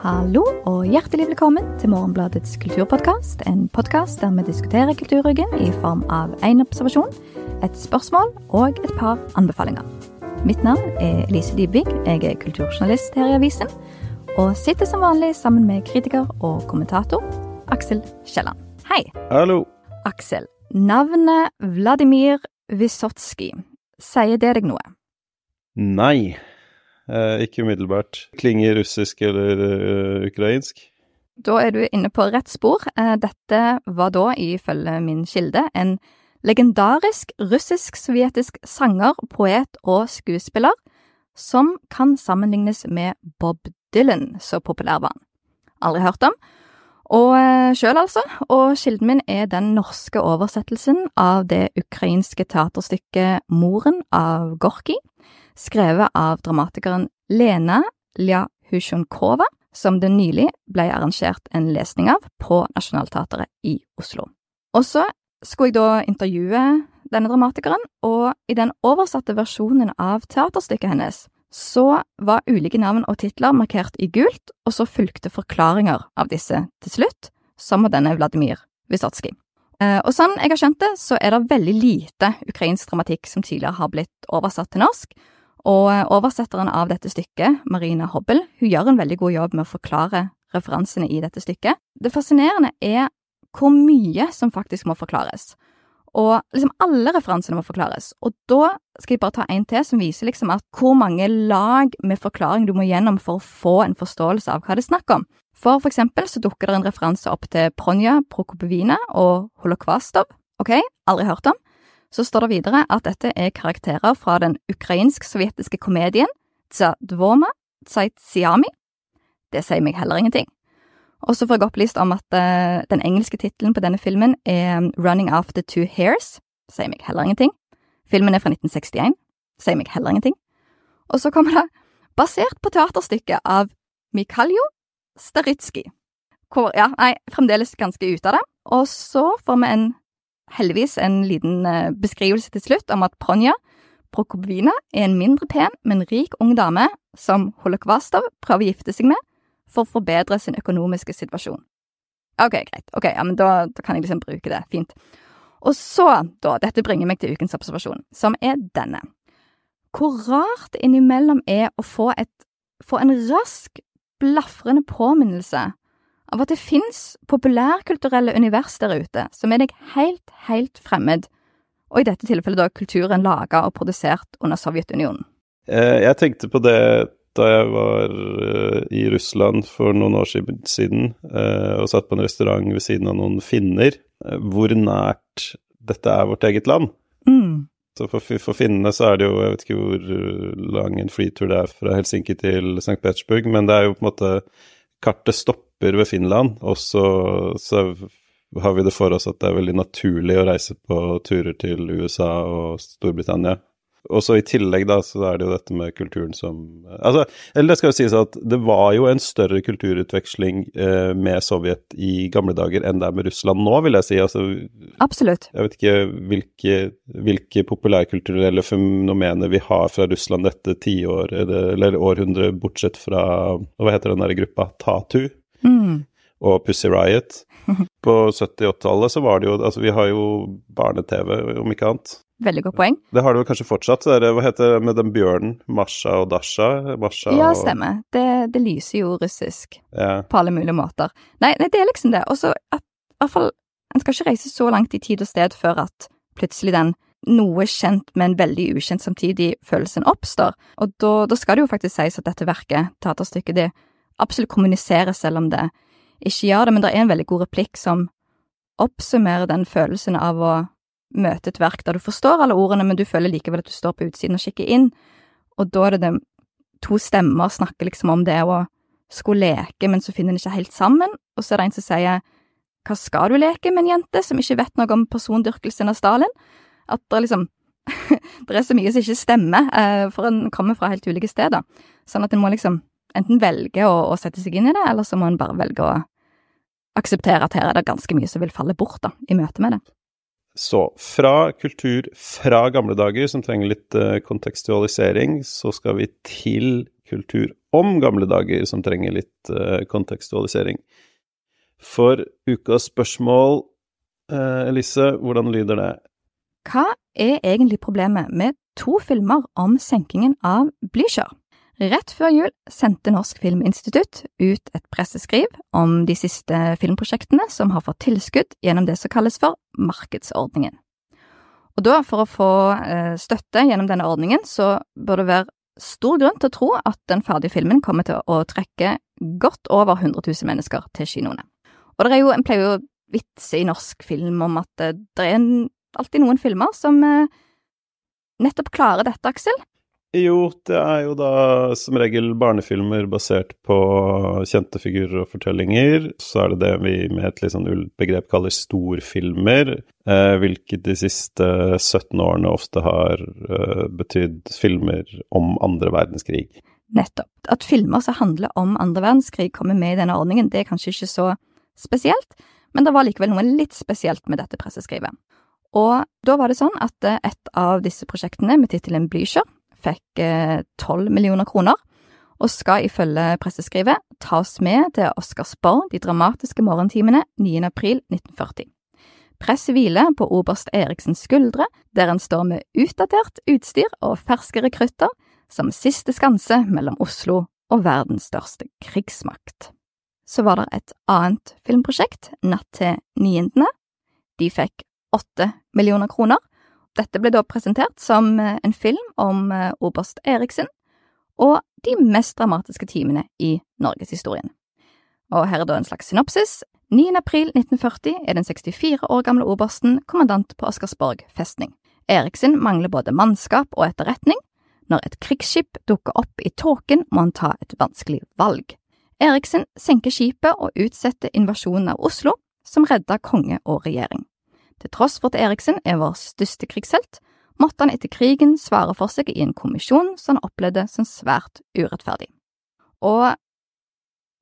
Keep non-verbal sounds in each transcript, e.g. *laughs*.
Hallo og hjertelig velkommen til Morgenbladets kulturpodkast. En podkast der vi diskuterer kulturryggen i form av én observasjon, et spørsmål og et par anbefalinger. Mitt navn er Elise Dybvig, jeg er kulturjournalist her i avisen. Og sitter som vanlig sammen med kritiker og kommentator Aksel Kielland. Hei. Hallo. Aksel, navnet Vladimir Wysotsky, sier det deg noe? Nei. Eh, ikke umiddelbart. Klinger russisk eller uh, ukrainsk? Da er du inne på rett spor. Eh, dette var da, ifølge min kilde, en legendarisk russisk-sovjetisk sanger, poet og skuespiller som kan sammenlignes med Bob Dylan, så populær var han. Aldri hørt om. Og eh, sjøl, altså. Og kilden min er den norske oversettelsen av det ukrainske teaterstykket Moren av Gorkij skrevet av dramatikeren Lena Lyahusjunkova, som det nylig ble arrangert en lesning av på Nationaltheatret i Oslo. Og så skulle jeg da intervjue denne dramatikeren, og i den oversatte versjonen av teaterstykket hennes så var ulike navn og titler markert i gult, og så fulgte forklaringer av disse til slutt, som av denne Vladimir Wysotsky. Eh, og sånn jeg har skjønt det, så er det veldig lite ukrainsk dramatikk som tidligere har blitt oversatt til norsk, og eh, oversetteren av dette stykket, Marina Hobbel, hun gjør en veldig god jobb med å forklare referansene i dette stykket. Det fascinerende er hvor mye som faktisk må forklares. Og liksom alle referansene må forklares. Og da skal jeg bare ta en til som viser liksom at hvor mange lag med forklaring du må gjennom for å få en forståelse av hva det er snakk om. For for eksempel så dukker det en referanse opp til Pronja Prokopovina og Holokvastov. Ok, aldri hørt om så står det videre at dette er karakterer fra den ukrainsk-sovjetiske komedien Tsadvoma Tsaitsiami. Det sier meg heller ingenting. Og så får jeg opplyst om at uh, den engelske tittelen på denne filmen er Running After Two Hairs. Sier meg heller ingenting. Filmen er fra 1961. Det sier meg heller ingenting. Og så kommer det basert på teaterstykket av Mikhaljo Staritsky. Hvor, ja, nei, fremdeles ganske ute av det. Og så får vi en heldigvis en liten eh, beskrivelse til slutt om at Pronja Prokopvina er en mindre pen, men rik ung dame som Holokvastov prøver å gifte seg med for å forbedre sin økonomiske situasjon. Ok, greit. Ok, ja, men da, da kan jeg liksom bruke det. Fint. Og så, da, dette bringer meg til ukens observasjon, som er denne. Hvor rart det innimellom er å få et, få en rask, blafrende påminnelse av at det fins populærkulturelle univers der ute som er deg helt, helt fremmed, og i dette tilfellet da kulturen laga og produsert under Sovjetunionen. Eh, jeg tenkte på det da jeg var eh, i Russland for noen år siden eh, og satt på en restaurant ved siden av noen finner, hvor nært dette er vårt eget land. Mm. Så for, for, finnene så er det jo, jeg vet ikke hvor lang en flytur det er fra Helsinki til St. Petersburg, men det er jo på en måte Kartet stopper stopper ved Finland, og så, så, har vi det for oss at det er veldig naturlig å reise på turer til USA og Storbritannia. Og så i tillegg, da, så er det jo dette med kulturen som Altså, eller det skal jo sies at det var jo en større kulturutveksling eh, med Sovjet i gamle dager enn det er med Russland nå, vil jeg si. Altså, Absolutt. Jeg vet ikke hvilke, hvilke populærkulturelle fenomener vi har fra Russland dette tiåret, eller århundret, bortsett fra Hva heter den der gruppa? Tatu? Mm. Og Pussy Riot. *laughs* På 70-80-tallet så var det jo Altså, vi har jo barne-TV, om ikke annet. Veldig godt poeng. Det har det jo kanskje fortsatt. Det, hva heter det med den bjørnen? Masha og Dasha? Masha ja, stemmer. Det, det, lyser jo russisk ja. på alle mulige måter. Nei, nei det er liksom det. Og så at i hvert fall En skal ikke reise så langt i tid og sted før at plutselig den noe kjent, men veldig ukjent samtidig følelsen oppstår. Og da, da skal det jo faktisk sies at dette verket, teaterstykket, det absolutt kommunisere selv om det. Ikke gjør det, men det er en veldig god replikk som oppsummerer den følelsen av å møte et verk der du forstår alle ordene, men du føler likevel at du står på utsiden og kikker inn, og da er det det to stemmer snakker liksom om det å skulle leke, men så finner de ikke helt sammen, og så er det en som sier hva skal du leke med en jente som ikke vet noe om persondyrkelsen av Stalin? At det liksom *laughs* det er så mye som ikke stemmer, eh, for en kommer fra helt ulike steder, sånn at en må liksom enten velge å, å, sette seg inn i det, eller så må en bare velge å akseptere at her er det ganske mye som vil falle bort da, i møte med det. Så fra kultur fra gamle dager, som trenger litt uh, kontekstualisering, så skal vi til kultur om gamle dager som trenger litt uh, kontekstualisering. For ukas spørsmål, uh, Elise, hvordan lyder det? Hva er egentlig problemet med to filmer om senkingen av Blücher? Rett før jul sendte Norsk Filminstitutt ut et presseskriv om de siste filmprosjektene som har fått tilskudd gjennom det som kalles for markedsordningen. Og da, for å få eh, støtte gjennom denne ordningen, så bør det være stor grunn til å tro at den ferdige filmen kommer til å trekke godt over 100 000 mennesker til kinoene. Og det er jo, en pleier å vitse i norsk film om at eh, det er alltid noen filmer som eh, nettopp klarer dette, Aksel. Jo, det er jo da som regel barnefilmer basert på kjente figurer og fortellinger. Så er det det vi med et litt sånn begrep kaller storfilmer, eh, hvilket de siste 17 årene ofte har eh, betydd filmer om andre verdenskrig. Nettopp. At filmer som handler om andre verdenskrig kommer med i denne ordningen, det er kanskje ikke så spesielt, men det var likevel noe litt spesielt med dette presseskrivet. Og da var det sånn at eh, et av disse prosjektene med tittelen Blücher fikk eh, tolv millioner kroner, og skal ifølge presseskrivet tas med til Oscarsborg de dramatiske morgentimene 9. april 1940. Presset hviler på oberst Eriksens skuldre, der han står med utdatert utstyr og ferske rekrutter, som siste skanse mellom Oslo og verdens største krigsmakt. Så var det et annet filmprosjekt, Natt til niendene. De fikk åtte millioner kroner, dette ble da presentert som eh, en film om eh, oberst Eriksen og de mest dramatiske timene i norgeshistorien. Og her er da en slags synopsis. 9. april 1940 er den 64 år gamle obersten kommandant på Oscarsborg festning. Eriksen mangler både mannskap og etterretning. Når et krigsskip dukker opp i tåken, må han ta et vanskelig valg. Eriksen senker skipet og utsetter invasjonen av Oslo, som redder konge og regjering. Til tross for at Eriksen er vår største krigshelt, måtte han etter krigen svare for seg i en kommisjon som han opplevde som svært urettferdig. Og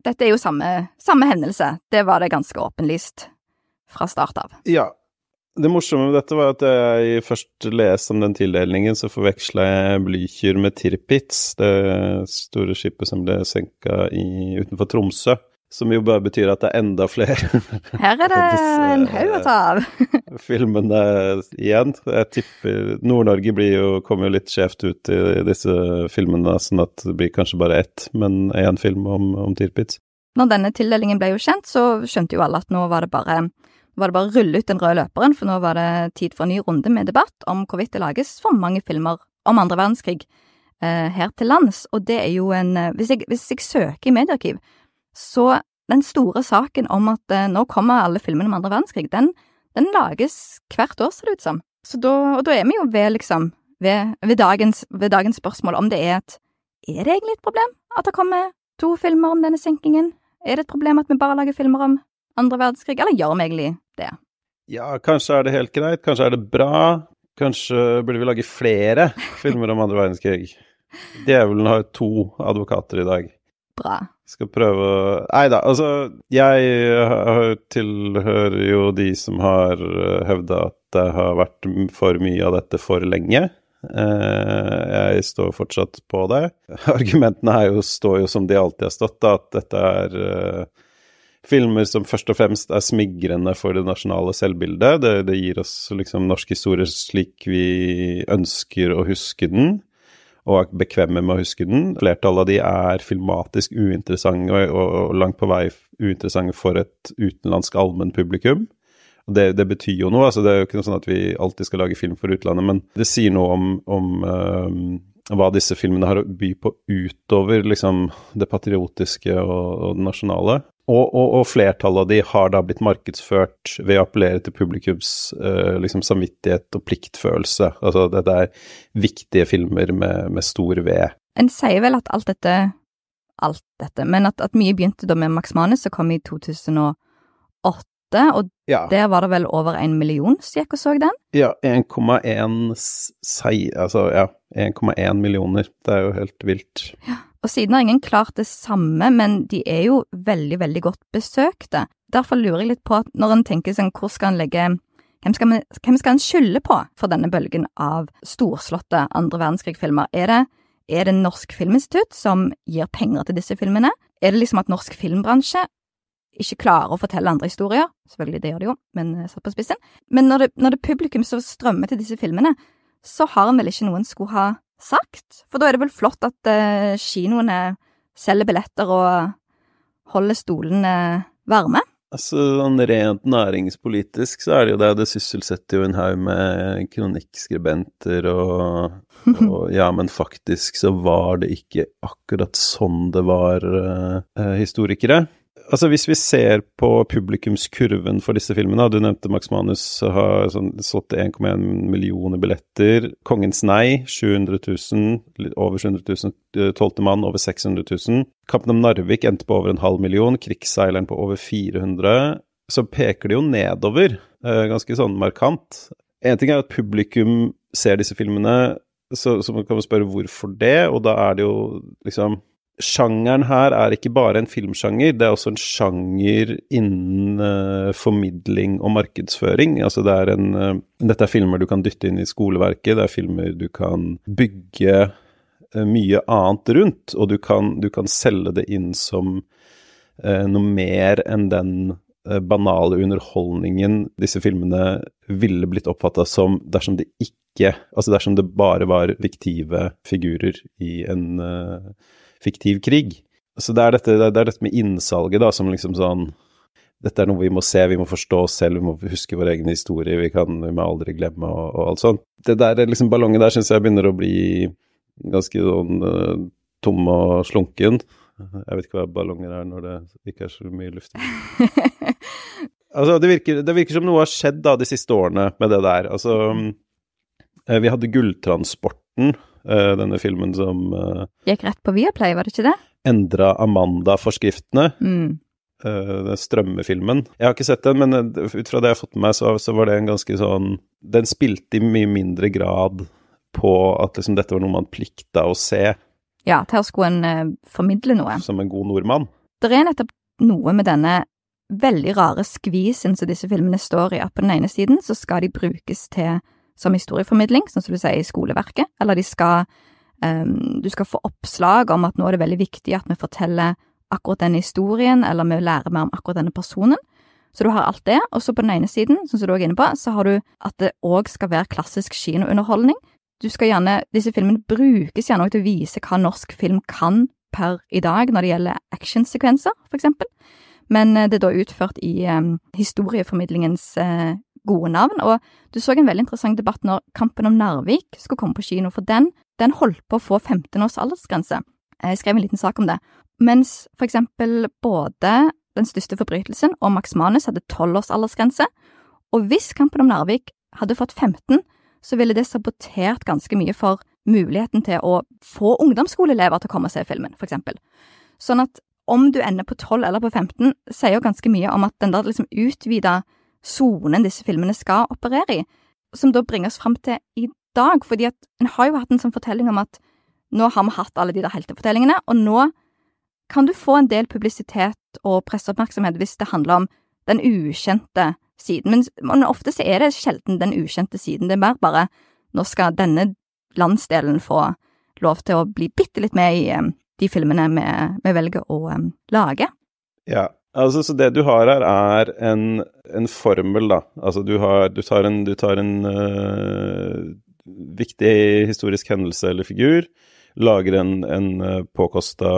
dette er jo samme, samme hendelse, det var det ganske åpenlyst fra start av. Ja. Det morsomme med dette var at jeg først leste om den tildelingen, så forveksla jeg Blücher med Tirpitz, det store skipet som ble senka utenfor Tromsø. Som jo bare betyr at det er enda flere. *laughs* Her er det en haug å ta av. filmene igjen. Jeg tipper Nord-Norge kommer jo litt skjevt ut i disse filmene, sånn at det blir kanskje bare ett, men én film om, om Tirpitz. Når denne tildelingen ble jo kjent, så skjønte jo alle at nå var det bare var det bare å rulle ut den røde løperen, for nå var det tid for en ny runde med debatt om hvorvidt det lages for mange filmer om andre verdenskrig eh, her til lands. Og det er jo en eh, Hvis jeg, hvis jeg søker i mediearkiv, så den store saken om at eh, nå kommer alle filmene om andre verdenskrig, den, den, lages hvert år, ser det ut som. Så da, og da er vi jo ved, liksom, ved, ved, dagens, ved, dagens, spørsmål om det er et Er det egentlig et problem at det kommer to filmer om denne senkingen? Er det et problem at vi bare lager filmer om andre verdenskrig, eller gjør vi egentlig det? Ja, kanskje er det helt greit, kanskje er det bra. Kanskje burde vi lage flere *laughs* filmer om andre verdenskrig. Djevelen har to advokater i dag. Bra. Skal prøve å Nei da, altså Jeg tilhører jo de som har eh, hevda at det har vært for mye av dette for lenge. Eh, jeg står fortsatt på det. *laughs* Argumentene jo, står jo som de alltid har stått, da, at dette er uh, filmer som først og fremst er smigrende for det nasjonale selvbildet. Det, det gir oss liksom norsk historie slik vi ønsker å huske den og er bekvemme med å huske den. Flertallet av de er filmatisk uinteressante og, og, og langt på vei uinteressante for et utenlandsk allmennpublikum. Det, det betyr jo noe. altså Det er jo ikke noe sånn at vi alltid skal lage film for utlandet, men det sier noe om, om um, hva disse filmene har å by på utover liksom, det patriotiske og, og det nasjonale. Og, og, og, flertallet av de har da blitt markedsført ved å appellere til publikums uh, liksom samvittighet og pliktfølelse. Altså dette er viktige filmer med, med stor V. En sier vel at alt dette Alt dette, men at, at mye begynte da med Max Manus, som kom i 2008. Og ja. der var det vel over en million som gikk og så den? Ja, 1,1 altså, ja, 1,1 millioner. Det er jo helt vilt. Ja. Og siden har ingen klart det samme, men de er jo veldig, veldig godt besøkte. Derfor lurer jeg litt på at når en tenker sånn, hvor skal en legge hvem skal, man, en skylde på for denne bølgen av storslåtte andre verdenskrig-filmer? Er det, Er det Norsk Filminstitutt som gir penger til disse filmene? Er det liksom at norsk filmbransje ikke klarer å fortelle andre historier? Selvfølgelig, det gjør de jo, men eh, satt på spissen. Men når det, når det publikum som strømmer til disse filmene, så har en vel ikke noen skulle ha sagt? For da er det vel flott at uh, kinoene selger billetter og holder stolene varme? Altså, sånn rent næringspolitisk så er det jo det. Det sysselsetter jo en haug med kronikkskribenter og, *laughs* og, Ja, men faktisk så var det ikke akkurat sånn det var, uh, historikere. Altså, hvis vi ser på publikumskurven for disse filmene, du nevnte Max Manus har sånn, solgt 1,1 millioner billetter. Kongens nei 700 000, over 700 000. Tolvte mann over 600 000. Kampen om Narvik endte på over en halv million. Krigsseileren på over 400. Så peker det jo nedover, eh, ganske sånn markant. En ting er at publikum ser disse filmene, så, så man kan spørre hvorfor det, og da er det jo liksom sjangeren her er ikke bare en filmsjanger, det er også en sjanger innen uh, formidling og markedsføring. Altså det er en uh, Dette er filmer du kan dytte inn i skoleverket, det er filmer du kan bygge uh, mye annet rundt, og du kan, du kan selge det inn som noe mer enn den banale underholdningen disse filmene ville blitt oppfatta som dersom det ikke Altså dersom det bare var fiktive figurer i en fiktiv krig. Så det er dette, det er dette med innsalget, da, som liksom sånn Dette er noe vi må se, vi må forstå oss selv, vi må huske vår egen historie, vi, kan, vi må aldri glemme og, og alt sånt. Det der liksom ballongen der syns jeg begynner å bli ganske sånn uh, tom og slunken. Jeg vet ikke hva ballonger er når det ikke er så mye luft i *laughs* Altså, det virker, det virker, som noe har skjedd da de siste årene med det der. Altså, eh, vi hadde Gulltransporten, denne filmen som uh, Gikk rett på Viaplay, var det ikke det? Endra Amanda-forskriftene. Mm. Uh, strømmefilmen. Jeg har ikke sett den, men ut fra det jeg har fått med meg, så, så, var det en ganske sånn Den spilte i mye mindre grad på at liksom dette var noe man plikta å se. Ja, å skulle en formidle noe. Som en god nordmann. Det er nettopp noe med denne veldig rare skvisen som disse filmene står i, at på den ene siden så skal de brukes til som historieformidling, sånn som du sier i skoleverket, eller de skal um, Du skal få oppslag om at nå er det veldig viktig at vi forteller akkurat denne historien, eller vi lærer mer om akkurat denne personen. Så du har alt det, og så på den ene siden, som du er inne på, så har du at det òg skal være klassisk kinounderholdning. Du skal gjerne, Disse filmene brukes gjerne òg til å vise hva norsk film kan per i dag når det gjelder actionsekvenser, for eksempel. Men eh, det er da utført i um, historieformidlingens uh, gode navn, og du så en veldig interessant debatt når Kampen om Narvik skulle komme på kino, for den, den holdt på å få 15 års aldersgrense. Jeg skrev en liten sak om det. Mens for eksempel både Den største forbrytelsen og Max Manus hadde 12 års aldersgrense, og hvis Kampen om Narvik hadde fått 15, så ville det sabotert ganske mye for muligheten til å få ungdomsskoleelever til å komme og se filmen, for eksempel. Sånn at om du ender på 12 eller på 15, sier jo ganske mye om at den der liksom utvida sonen disse filmene skal operere i, som da bringer oss fram til i dag, fordi at en har jo hatt en sånn fortelling om at nå har vi hatt alle de der heltefortellingene, og nå kan du få en del publisitet og presseoppmerksomhet hvis det handler om den ukjente siden, men ofte så er det sjelden den ukjente siden, det er mer bare nå skal denne landsdelen få lov til å bli bitte litt med i de filmene vi, velger å um, lage. Ja, Altså, så det du har her, er en, en formel, da. Altså, du, har, du tar en, du tar en uh, viktig historisk hendelse eller figur, lager en, en påkosta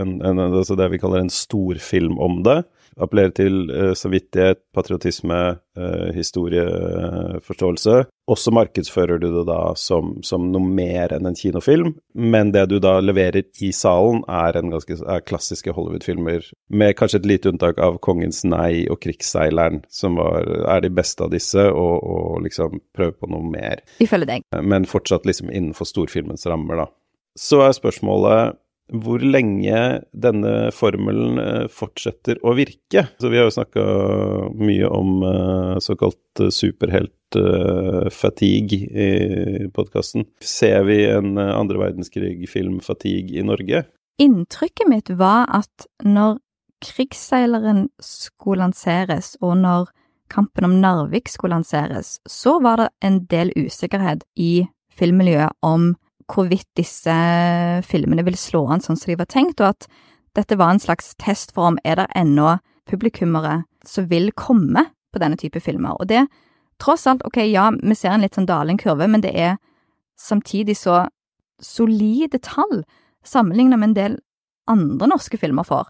en, en, Altså det vi kaller en storfilm om det appellerer til uh, samvittighet, patriotisme, uh, historieforståelse. Og så markedsfører du det da som, som, noe mer enn en kinofilm, men det du da leverer i salen, er, en ganske, er klassiske Hollywood-filmer, med kanskje et lite unntak av 'Kongens nei' og 'Krigsseileren', som var, er de beste av disse, og, og liksom prøve på noe mer. Ifølge deg. Men fortsatt liksom innenfor storfilmens rammer, da. Så er spørsmålet hvor lenge denne formelen eh, fortsetter å virke. Så vi har jo snakka mye om uh, såkalt uh, superhelt-fatigue i podkasten. Ser vi en andre verdenskrig-film fatigue i Norge? Inntrykket mitt var at når Krigsseileren skulle lanseres, og når Kampen om Narvik skulle lanseres, så var det en del usikkerhet i filmmiljøet om hvorvidt disse filmene vil slå an sånn som de var tenkt, og at dette var en slags test for om er det ennå publikummere som vil komme på denne type filmer. Og det, tross alt, ok, ja, vi ser en litt sånn dalende kurve, men det er samtidig så solide tall sammenlignet med en del andre norske filmer får.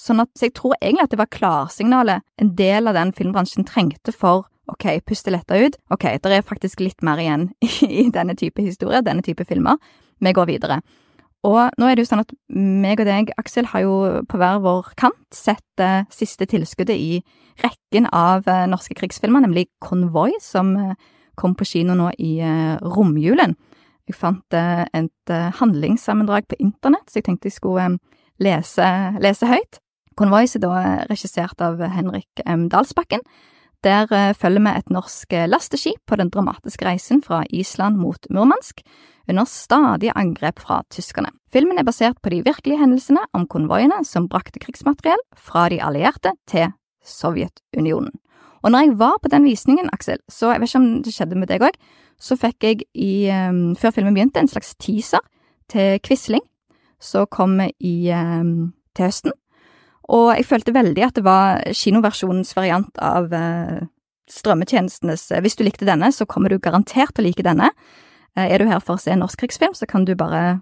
Sånn at, så jeg tror egentlig at det var klarsignalet en del av den filmbransjen trengte for ok, puste letta ut, ok, det er faktisk litt mer igjen *laughs* i denne type historier, denne type filmer, vi går videre. Og nå er det jo sånn at meg og deg, Aksel, har jo på hver vår kant sett uh, siste tilskuddet i rekken av uh, norske krigsfilmer, nemlig Konvoi, som uh, kom på kino nå i romjulen. Jeg fant et handlingssammendrag på internett, så jeg tenkte jeg skulle lese, lese høyt. Konvoi er da regissert av Henrik M. Dalsbakken. Der følger vi et norsk lasteskip på den dramatiske reisen fra Island mot Murmansk under stadige angrep fra tyskerne. Filmen er basert på de virkelige hendelsene om konvoiene som brakte krigsmateriell fra de allierte til Sovjetunionen. Og når jeg var på den visningen, Aksel, så jeg vet ikke om det skjedde med deg òg, så fikk jeg i, um, før filmen begynte, en slags teaser til Quisling, som kom i, um, til høsten. Og jeg følte veldig at det var kinoversjonens variant av uh, strømmetjenestenes Hvis du likte denne, så kommer du garantert til å like denne. Eh, er du her for å se en norsk krigsfilm, så kan du bare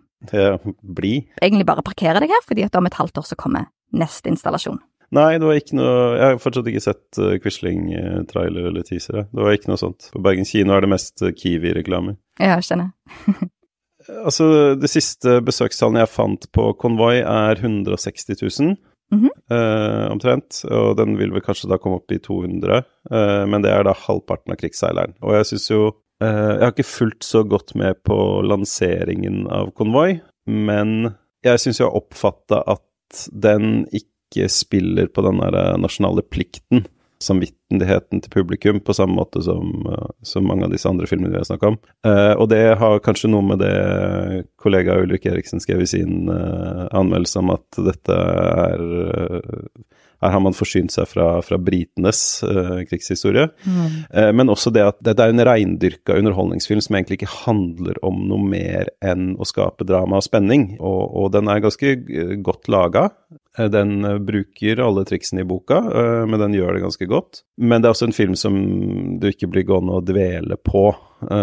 Bli. Egentlig bare parkere deg her, fordi at om et halvt år så kommer neste installasjon. Nei, det var ikke noe Jeg har fortsatt ikke sett uh, Quisling-trailer eller teaser. Det var ikke noe sånt. På Bergen kino er det mest uh, Kiwi-reklame. Ja, skjønner. *laughs* altså, det siste besøkstallene jeg fant på Konvoi, er 160 000. Mm omtrent. Og den vil vel kanskje da komme opp i 200, uh, men det er da halvparten av krigsseileren. Og jeg syns jo Eh, jeg har ikke fulgt så godt med på lanseringen av Konvoi, men jeg syns jeg har oppfatta at den ikke spiller på den der nasjonale plikten, samvittigheten til publikum, på samme måte som, eh, som mange av disse andre filmene vi har snakka om. Uh, og det har kanskje noe med det kollega Ulrik Eriksen skrev i sin uh, anmeldelse om at dette er uh, her har man forsynt seg fra, fra britenes uh, krigshistorie. Mm. Uh, men også det at dette er en reindyrka underholdningsfilm som egentlig ikke handler om noe mer enn å skape drama og spenning. Og, og den er ganske eh, godt laga. Den bruker alle triksene i boka, men den gjør det ganske godt. Men det er også en film som du ikke blir gående og dvele på. I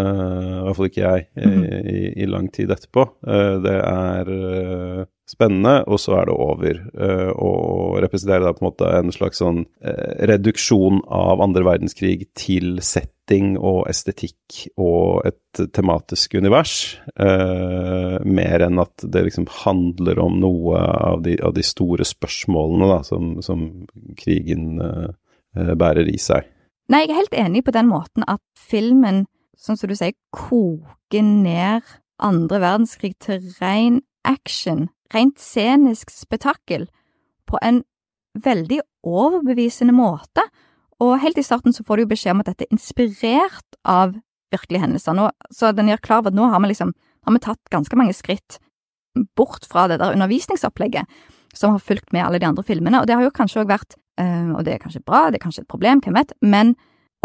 hvert fall ikke jeg, mm. i, i, lang tid etterpå. det er spennende, og så er det over. Uh, og representerer da på en måte en slags sånn uh, reduksjon av andre verdenskrig til setting og estetikk og et tematisk univers, uh, mer enn at det liksom handler om noe av de, av de store spørsmålene da, som, som krigen bærer i seg. Nei, jeg er helt enig på den måten at filmen, sånn som du sier, koker ned andre verdenskrig til ren action rent scenisk spetakkel på en veldig overbevisende måte, og helt i starten så får du jo beskjed om at dette er inspirert av virkelige hendelser, nå, så den gjør klar over at nå har vi liksom har vi tatt ganske mange skritt bort fra det der undervisningsopplegget som har fulgt med alle de andre filmene, og det har jo kanskje òg vært, øh, og det er kanskje bra, det er kanskje et problem, hvem vet, men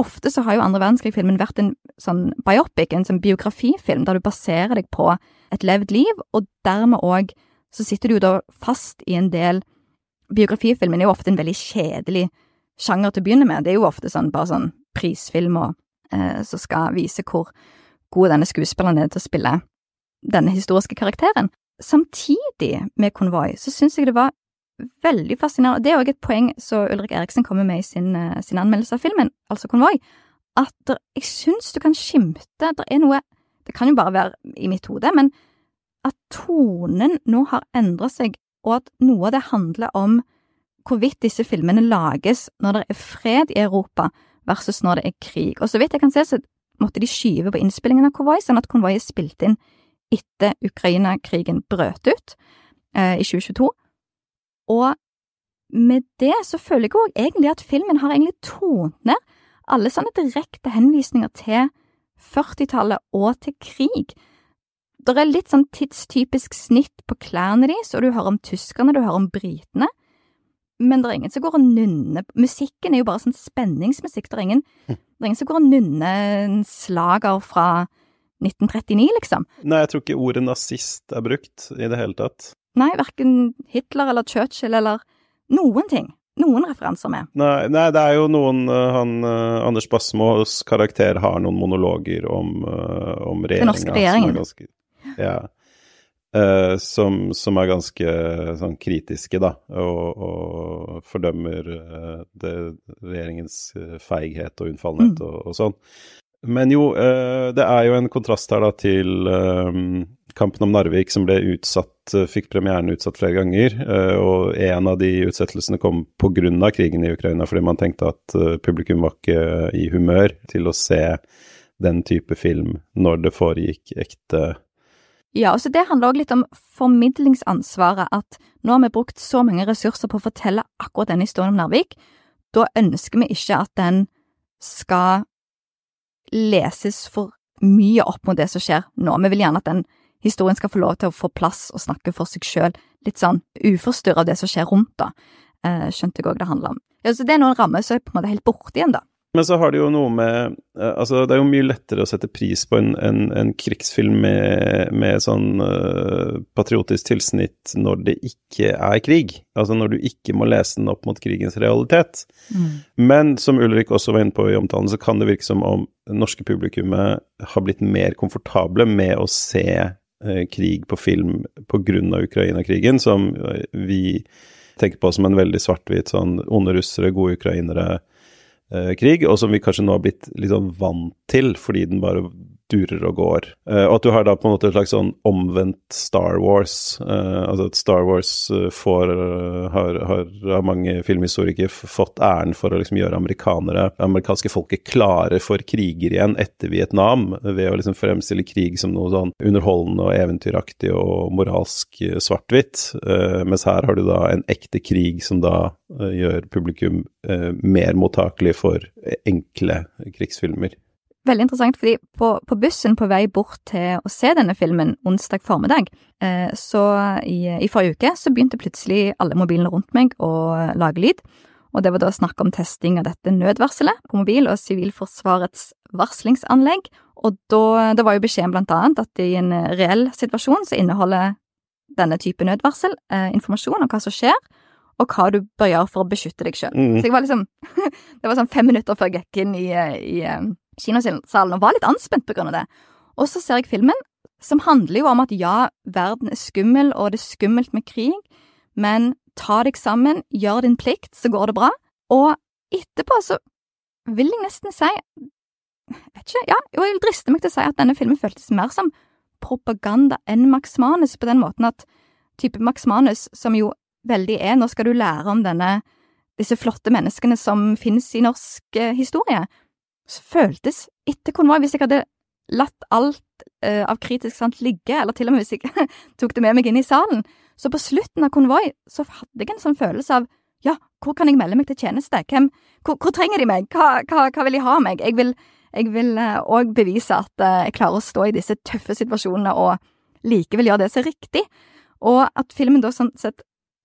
ofte så har jo andre verdenskrig-filmen vært en sånn biopic, en sånn biografifilm, der du baserer deg på et levd liv, og dermed òg så sitter du jo da fast i en del Biografifilmen er jo ofte en veldig kjedelig sjanger til å begynne med. Det er jo ofte sånn bare sånn prisfilmer eh, som skal vise hvor god denne skuespilleren er til å spille denne historiske karakteren. Samtidig med Konvoi så syns jeg det var veldig fascinerende, og det er òg et poeng som Ulrik Eriksen kommer med i sin, uh, sin anmeldelse av filmen, altså Konvoi, at der, jeg syns du kan skimte Det er noe Det kan jo bare være i mitt hode, men at tonen nå har endra seg, og at noe av det handler om hvorvidt disse filmene lages når det er fred i Europa versus når det er krig. Og så vidt jeg kan se, så måtte de skyve på innspillingen av Konvoi, sånn at Konvoi er spilt inn etter Ukraina-krigen brøt ut eh, i 2022. Og med det så føler jeg òg egentlig at filmen har egentlig tonet ned alle sånne direkte henvisninger til 40-tallet og til krig det er litt sånn tidstypisk snitt på klærne deres, og du hører om tyskerne, du hører om britene, men det er ingen som går og nynner Musikken er jo bare sånn spenningsmusikk. Det er ingen, hm. det er ingen som går og nynner en slager fra 1939, liksom. Nei, jeg tror ikke ordet nazist er brukt i det hele tatt. Nei, verken Hitler eller Churchill eller noen ting. Noen referanser med. Nei, nei det er jo noen uh, han, uh, Anders Basmos karakter har noen monologer om, uh, om regjeringa. Den norske regjeringen. Ganske, ja. Uh, som, som, er ganske sånn kritiske, da, og, og fordømmer uh, det, regjeringens feighet og unnfallenhet mm. og, og, sånn. Men jo, uh, det er jo en kontrast her da til Kampen om Narvik, som ble utsatt, fikk premieren utsatt flere ganger. Og en av de utsettelsene kom pga. krigen i Ukraina, fordi man tenkte at publikum var ikke i humør til å se den type film når det foregikk ekte ja, altså det handler også litt om formidlingsansvaret, at nå har vi brukt så mange ressurser på å fortelle akkurat denne historien om Narvik, da ønsker vi ikke at den skal leses for mye opp mot det som skjer nå. Vi vil gjerne at den historien skal få lov til å få plass og snakke for seg sjøl, litt sånn uforstyrra av det som skjer rundt, da. Eh, skjønte jeg òg det handler om. Ja, så det er noen ramme som er på en måte helt borte igjen, da. Men så har det jo noe med eh, Altså, det er jo mye lettere å sette pris på en, en, en krigsfilm med, med sånn uh, patriotisk tilsnitt når det ikke er krig. Altså når du ikke må lese den opp mot krigens realitet. Mm. Men som Ulrik også var inne på i omtalen, så kan det virke som om norske publikummet har blitt mer komfortable med å se uh, krig på film pga. Ukraina-krigen, som vi tenker på som en veldig svart-hvit sånn onde russere, gode ukrainere krig, og som vi kanskje nå har blitt litt sånn vant til, fordi den bare durer og går. Uh, og at du har da på en måte et slags sånn omvendt Star Wars. Uh, altså at Star Wars får, har, har, har, mange filmhistorikere fått æren for å liksom gjøre amerikanere, amerikanske folket, klare for kriger igjen etter Vietnam, ved å liksom fremstille krig som noe sånn underholdende og eventyraktig og moralsk svart-hvitt. Uh, mens her har du da en ekte krig som da gjør publikum mer mottakelig for enkle krigsfilmer. Veldig interessant, fordi på, på, bussen på vei bort til å se denne filmen onsdag formiddag, eh, så i, i, forrige uke så begynte plutselig alle mobilene rundt meg å lage lyd, og det var da snakk om testing av dette nødvarselet på mobil og Sivilforsvarets varslingsanlegg, og da, da var jo beskjeden blant annet at i en reell situasjon så inneholder denne type nødvarsel eh, informasjon om hva som skjer, og hva du bør gjøre for å beskytte deg sjøl. Mm. Så jeg var liksom *laughs* Det var sånn fem minutter før jeg gikk inn i, i eh, kinosalen og var litt anspent på grunn av det. Og så ser jeg filmen, som handler jo om at ja, verden er skummel, og det er skummelt med krig, men ta deg sammen, gjør din plikt, så går det bra. Og etterpå så vil jeg nesten si Vet ikke, ja, jeg vil driste meg til å si at denne filmen føltes mer som propaganda enn Max Manus, på den måten at type Max Manus, som jo veldig er Nå skal du lære om denne, disse flotte menneskene som finnes i norsk eh, historie føltes etter konvoi, hvis jeg hadde latt alt uh, av kritisk sant ligge, eller til og med hvis jeg *laughs* tok det med meg inn i salen, så på slutten av konvoi så hadde jeg en sånn følelse av ja, hvor kan jeg melde meg til tjeneste, Hvem, hvor, hvor, trenger de meg, hva, hva, hva, vil de ha meg? Jeg vil òg uh, bevise at uh, jeg klarer å stå i disse tøffe situasjonene og likevel gjøre det som er riktig, og at filmen da sånn sett,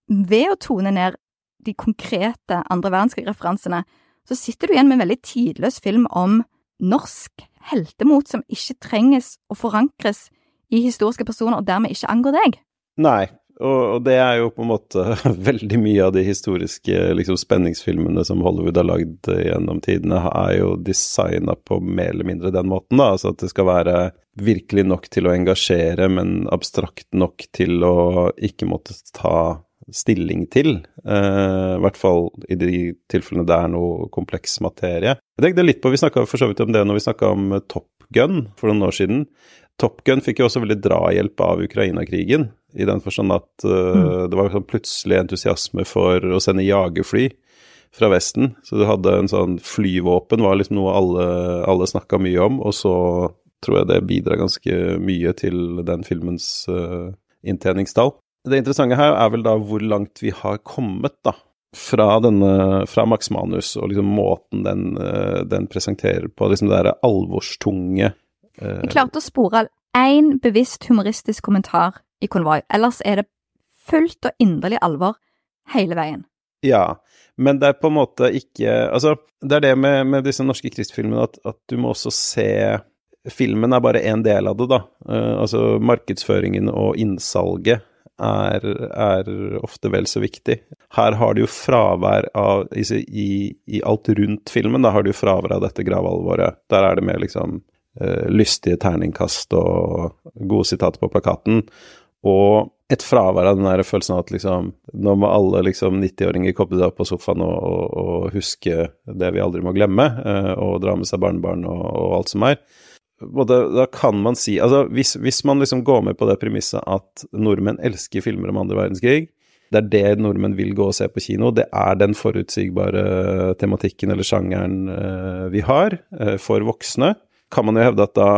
ved å tone ned de konkrete andre verdenskrig-referansene, så sitter du igjen med en veldig tidløs film om norsk heltemot som ikke trenges å forankres i historiske personer, og dermed ikke angår deg. Nei, og, det er jo på en måte *laughs* veldig mye av de historiske liksom, spenningsfilmene som Hollywood har lagd gjennom tidene, er jo designa på mer eller mindre den måten. da, Altså at det skal være virkelig nok til å engasjere, men abstrakt nok til å ikke måtte ta stilling til. Uh, I hvert fall i de tilfellene det er noe kompleks materie. Jeg tenkte litt på, Vi snakka for så vidt om det når vi snakka om eh, Top Gun for noen år siden. Top Gun fikk jo også veldig drahjelp av Ukraina-krigen, i den forstand at uh, mm. det var sånn plutselig entusiasme for å sende jagerfly fra Vesten. Så du hadde en sånn flyvåpen, var liksom noe alle, alle snakka mye om, og så tror jeg det bidrar ganske mye til den filmens uh, inntjeningstall. Det interessante her er vel da hvor langt vi har kommet, da. Fra, denne, fra Max Manus og liksom måten den, eh, den presenterer på, liksom det derre alvorstunge uh... Jeg klarte å spore én bevisst humoristisk kommentar i konvoi, ellers er det fullt og inderlig alvor hele veien. Ja, men det er på en måte ikke Altså, det er det med, med disse norske krigsfilmene at, at, du må også se filmen er bare en del av det, da. Uh, altså markedsføringen og innsalget er, er, ofte vel så viktig. Her har du jo fravær av i, i, alt rundt filmen, da har du fravær av dette gravalvoret. Der er det mer liksom uh, lystige terningkast og gode sitater på plakaten. Og et fravær av den der følelsen av at liksom Nå må alle liksom 90-åringer koble seg opp på sofaen og, og, og, huske det vi aldri må glemme, uh, og dra med seg barnebarn og, og alt som er og da, kan man si Altså, hvis, hvis, man liksom går med på det premisset at nordmenn elsker filmer om andre verdenskrig, det er det nordmenn vil gå og se på kino, det er den forutsigbare tematikken eller sjangeren uh, vi har uh, for voksne, kan man jo hevde at da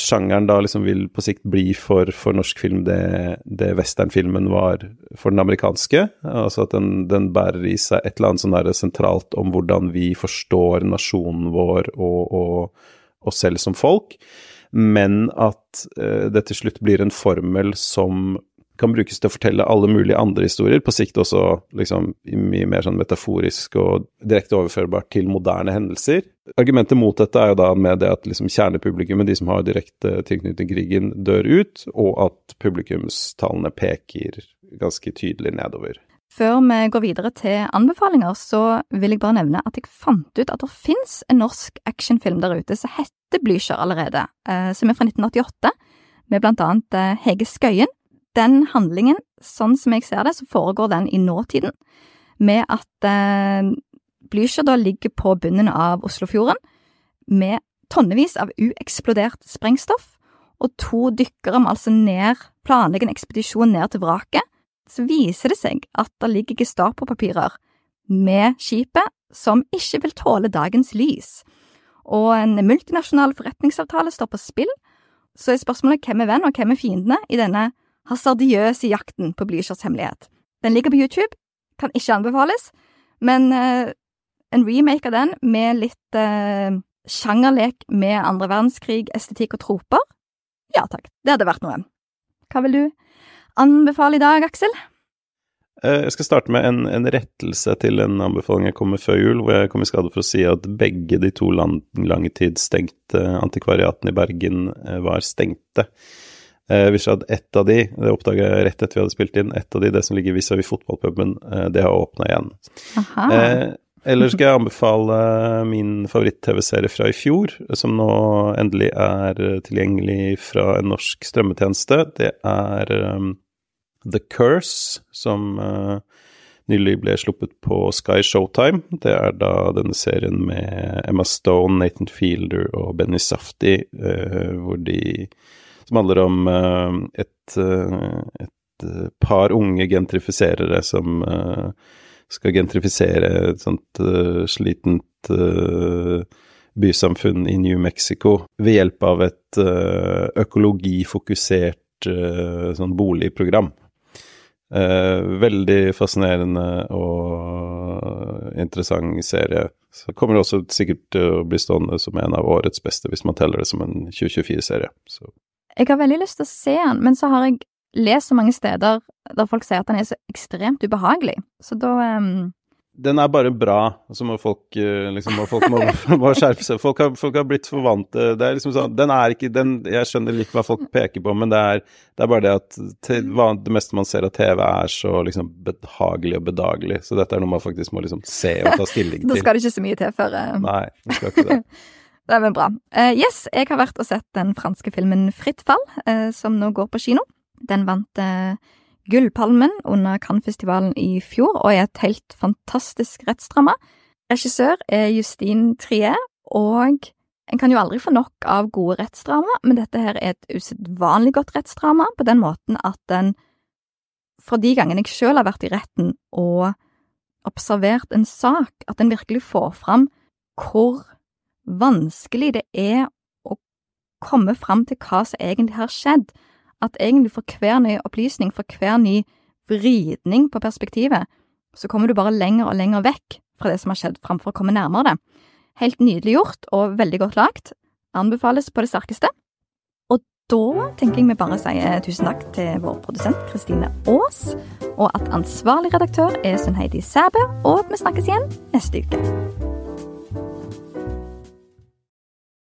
sjangeren da liksom vil på sikt bli for, for norsk film det, det westernfilmen var for den amerikanske. Altså at den, den, bærer i seg et eller annet sånn sentralt om hvordan vi forstår nasjonen vår og, og oss selv som folk, men at uh, det til slutt blir en formel som kan brukes til å fortelle alle mulige andre historier, på sikt også liksom mye mer sånn metaforisk og direkte overførbart til moderne hendelser. Argumentet mot dette er jo da med det at liksom kjernepublikummet, de som har direkte tilknytning til krigen, dør ut, og at publikumstallene peker ganske tydelig nedover. Før vi går videre til anbefalinger, så vil jeg bare nevne at jeg fant ut at det fins en norsk actionfilm der ute som heter Blücher allerede, eh, som er fra 1988, med blant annet eh, Hege Skøyen. Den handlingen, sånn som jeg ser det, så foregår den i nåtiden, med at eh, Blücher da ligger på bunnen av Oslofjorden med tonnevis av ueksplodert sprengstoff, og to dykkere må altså ned, planlegge en ekspedisjon ned til vraket så viser det seg at det ligger Gestapo-papirer med skipet som ikke vil tåle dagens lys, og en multinasjonal forretningsavtale står på spill, så er spørsmålet hvem er venn og hvem er fiendene i denne hasardiøse jakten på Blüchers hemmelighet. Den ligger på YouTube, kan ikke anbefales, men uh, en remake av den med litt uh, sjangerlek med andre verdenskrig, estetikk og troper, ja takk, det hadde vært noe. Hva vil du anbefale i dag, Aksel? Eh, jeg skal starte med en, en, rettelse til en anbefaling jeg kom med før jul, hvor jeg kom i skade for å si at begge de to lang, langtidsstengte antikvariatene i Bergen eh, var stengte. Eh, hvis at ett av de, det oppdaga jeg rett etter vi hadde spilt inn, ett av de, det som ligger vis-à-vis fotballpuben, det har åpna igjen. Aha. Eh, Ellers skal jeg anbefale min favoritt-TV-serie fra i fjor, som nå endelig er tilgjengelig fra en norsk strømmetjeneste. Det er um, The Curse, som uh, nylig ble sluppet på Sky Showtime. Det er da denne serien med Emma Stone, Nathan Fielder og Benny Safti, uh, hvor de Som handler om uh, et, et par unge gentrifiserere som skal gentrifisere et sånt slitent bysamfunn i New Mexico ved hjelp av et økologifokusert sånn boligprogram. Veldig fascinerende og interessant serie. Så kommer det også sikkert til å bli stående som en av årets beste, hvis man teller det som en 2024-serie. Jeg har veldig lyst til å se den, men så har jeg lest så mange steder der folk sier at den er så ekstremt ubehagelig, så da um... Den er bare bra, så må folk eh, liksom folk må, *laughs* må skjerpe seg. Folk har, folk har blitt for vant til Det er liksom sånn Den er ikke den Jeg skjønner litt hva folk peker på, men det er, det er bare det at til, det meste man ser av TV, er så liksom behagelig og bedagelig. Så dette er noe man faktisk må liksom se og ta stilling *laughs* til. da skal det ikke så mye til før uh... Nei, det skal ikke det. Det er vel bra. Uh, yes, jeg har vært og sett den franske filmen Fritt fall, uh, som nå går på kino. Den vant eh, Gullpalmen under Cannes-festivalen i fjor, og er et helt fantastisk rettsdrama. Regissør er Justine Trier, og en kan jo aldri få nok av gode rettsdrama, men dette her er et usedvanlig godt rettsdrama på den måten at den, for de gangene jeg selv har vært i retten og observert en sak, at den virkelig får fram hvor vanskelig det er å komme fram til hva som egentlig har skjedd, at egentlig for hver ny opplysning, for hver ny vridning på perspektivet, så kommer du bare lenger og lenger vekk fra det som har skjedd, framfor å komme nærmere det. Helt nydelig gjort og veldig godt lagt. Anbefales på det sterkeste. Og da tenker jeg vi bare sier tusen takk til vår produsent Kristine Aas, og at ansvarlig redaktør er Sunn Heidi Sæbø, og at vi snakkes igjen neste uke.